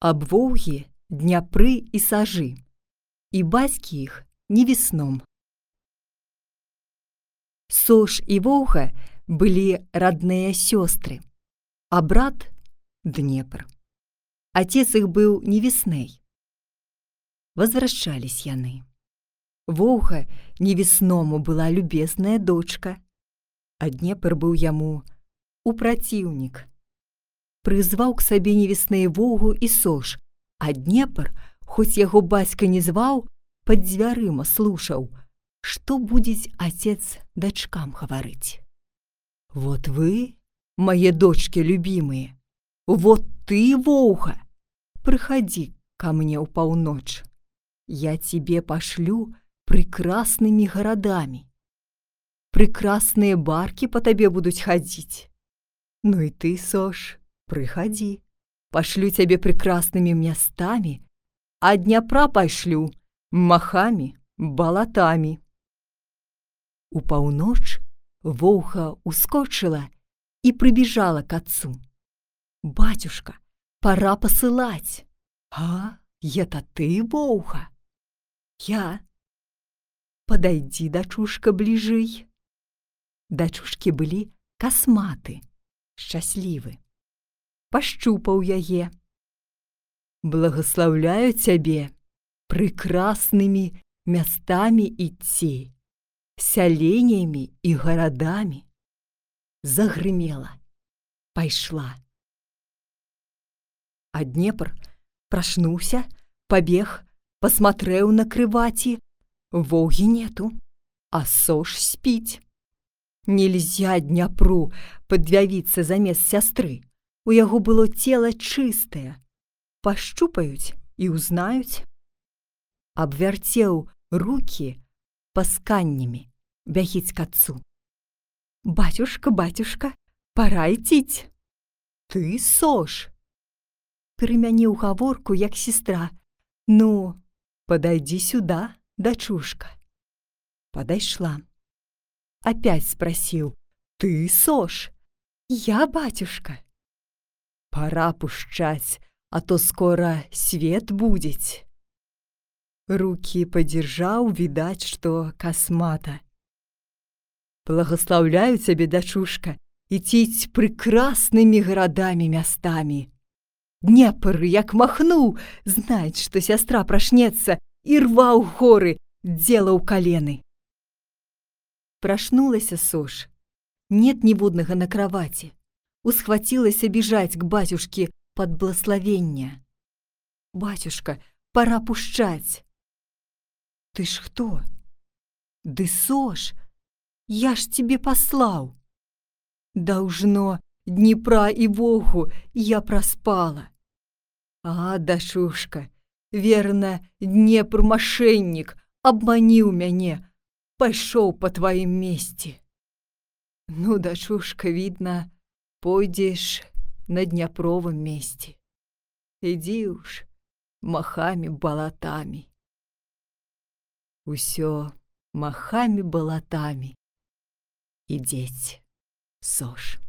аб воўгі, дняпры і сажы, і бацькі іх не весном. Сош і воўга былі родныя сёстры, а брат Днепр. Отец их был не весней. Возвращались яны. Воўга невесному была любезная дочка, а Днепр быў яму у праціўнік. Прызваў к сабе невесныя воўгу і сош, а Днепр, хоць яго бацька не зваў, пад дзвярыма слушаў, што будзе отец дачкам гаварыць. Вот вы, мои дочки любимые, вот ты, воўга, приходи ко мне у полночь. Я тебе пошлю прекрасными городами. Прекрасные барки по тебе будут ходить. Ну и ты, Сош, приходи. Пошлю тебе прекрасными местами, а Днепра пошлю махами, болотами. У паўноч Воўха ускочила и прибежала к отцу. «Батюшка, пора посылать!» «А, это ты, Воуха?» «Я!» «Подойди, дочушка, ближей!» Дачушкі былі касматы, шчаслівы. Пашчупаў яе. Благословляю цябе прекрасными местами идти, сялениями и городами. Загрымела, пайшла. А Днепр проснулся, побег, посмотрел на крываті. Волги нету, а Сош спить. Нельзя Дняпру подвявіцца замест сястры. У яго было тело чыстае. Пашчупаюць і ўзнаюць. Абвярцеў руки пасканнямі, бягіць к отцу. «Батюшка, батюшка, пора идтить!» «Ты, Сош!» Перемяніў гаворку, як сестра. «Ну, подойди сюда, дочушка!» Подошла. Опять спросил. «Ты, Сош?» «Я, батюшка!» пора пушчаць, а то скора свет будзець. Рукі падзяржаў, відаць, што касмата. Благаслаўляю цябе, дачушка, іціць прыкраснымі гарадамі мястамі. Дняпр, як махнуў, знаць, што сястра прашнецца і рваў горы, дзелаў калены. Прашнулася сош, нет ніводнага на краваці. Усхватилась бежать к батюшке под благословение. «Батюшка, пора пущать!» «Ты ж кто?» «Да Сош, я ж тебе послал!» «Должно, Днепра и Волгу я проспала!» «А, дашушка, верно, Днепр мошенник, обманил мяне, пошел по твоим месте!» «Ну, дашушка, видно, пойдешь на Днепровом месте. Иди уж махами болотами. Усё махами болотами. Ідзець, сош.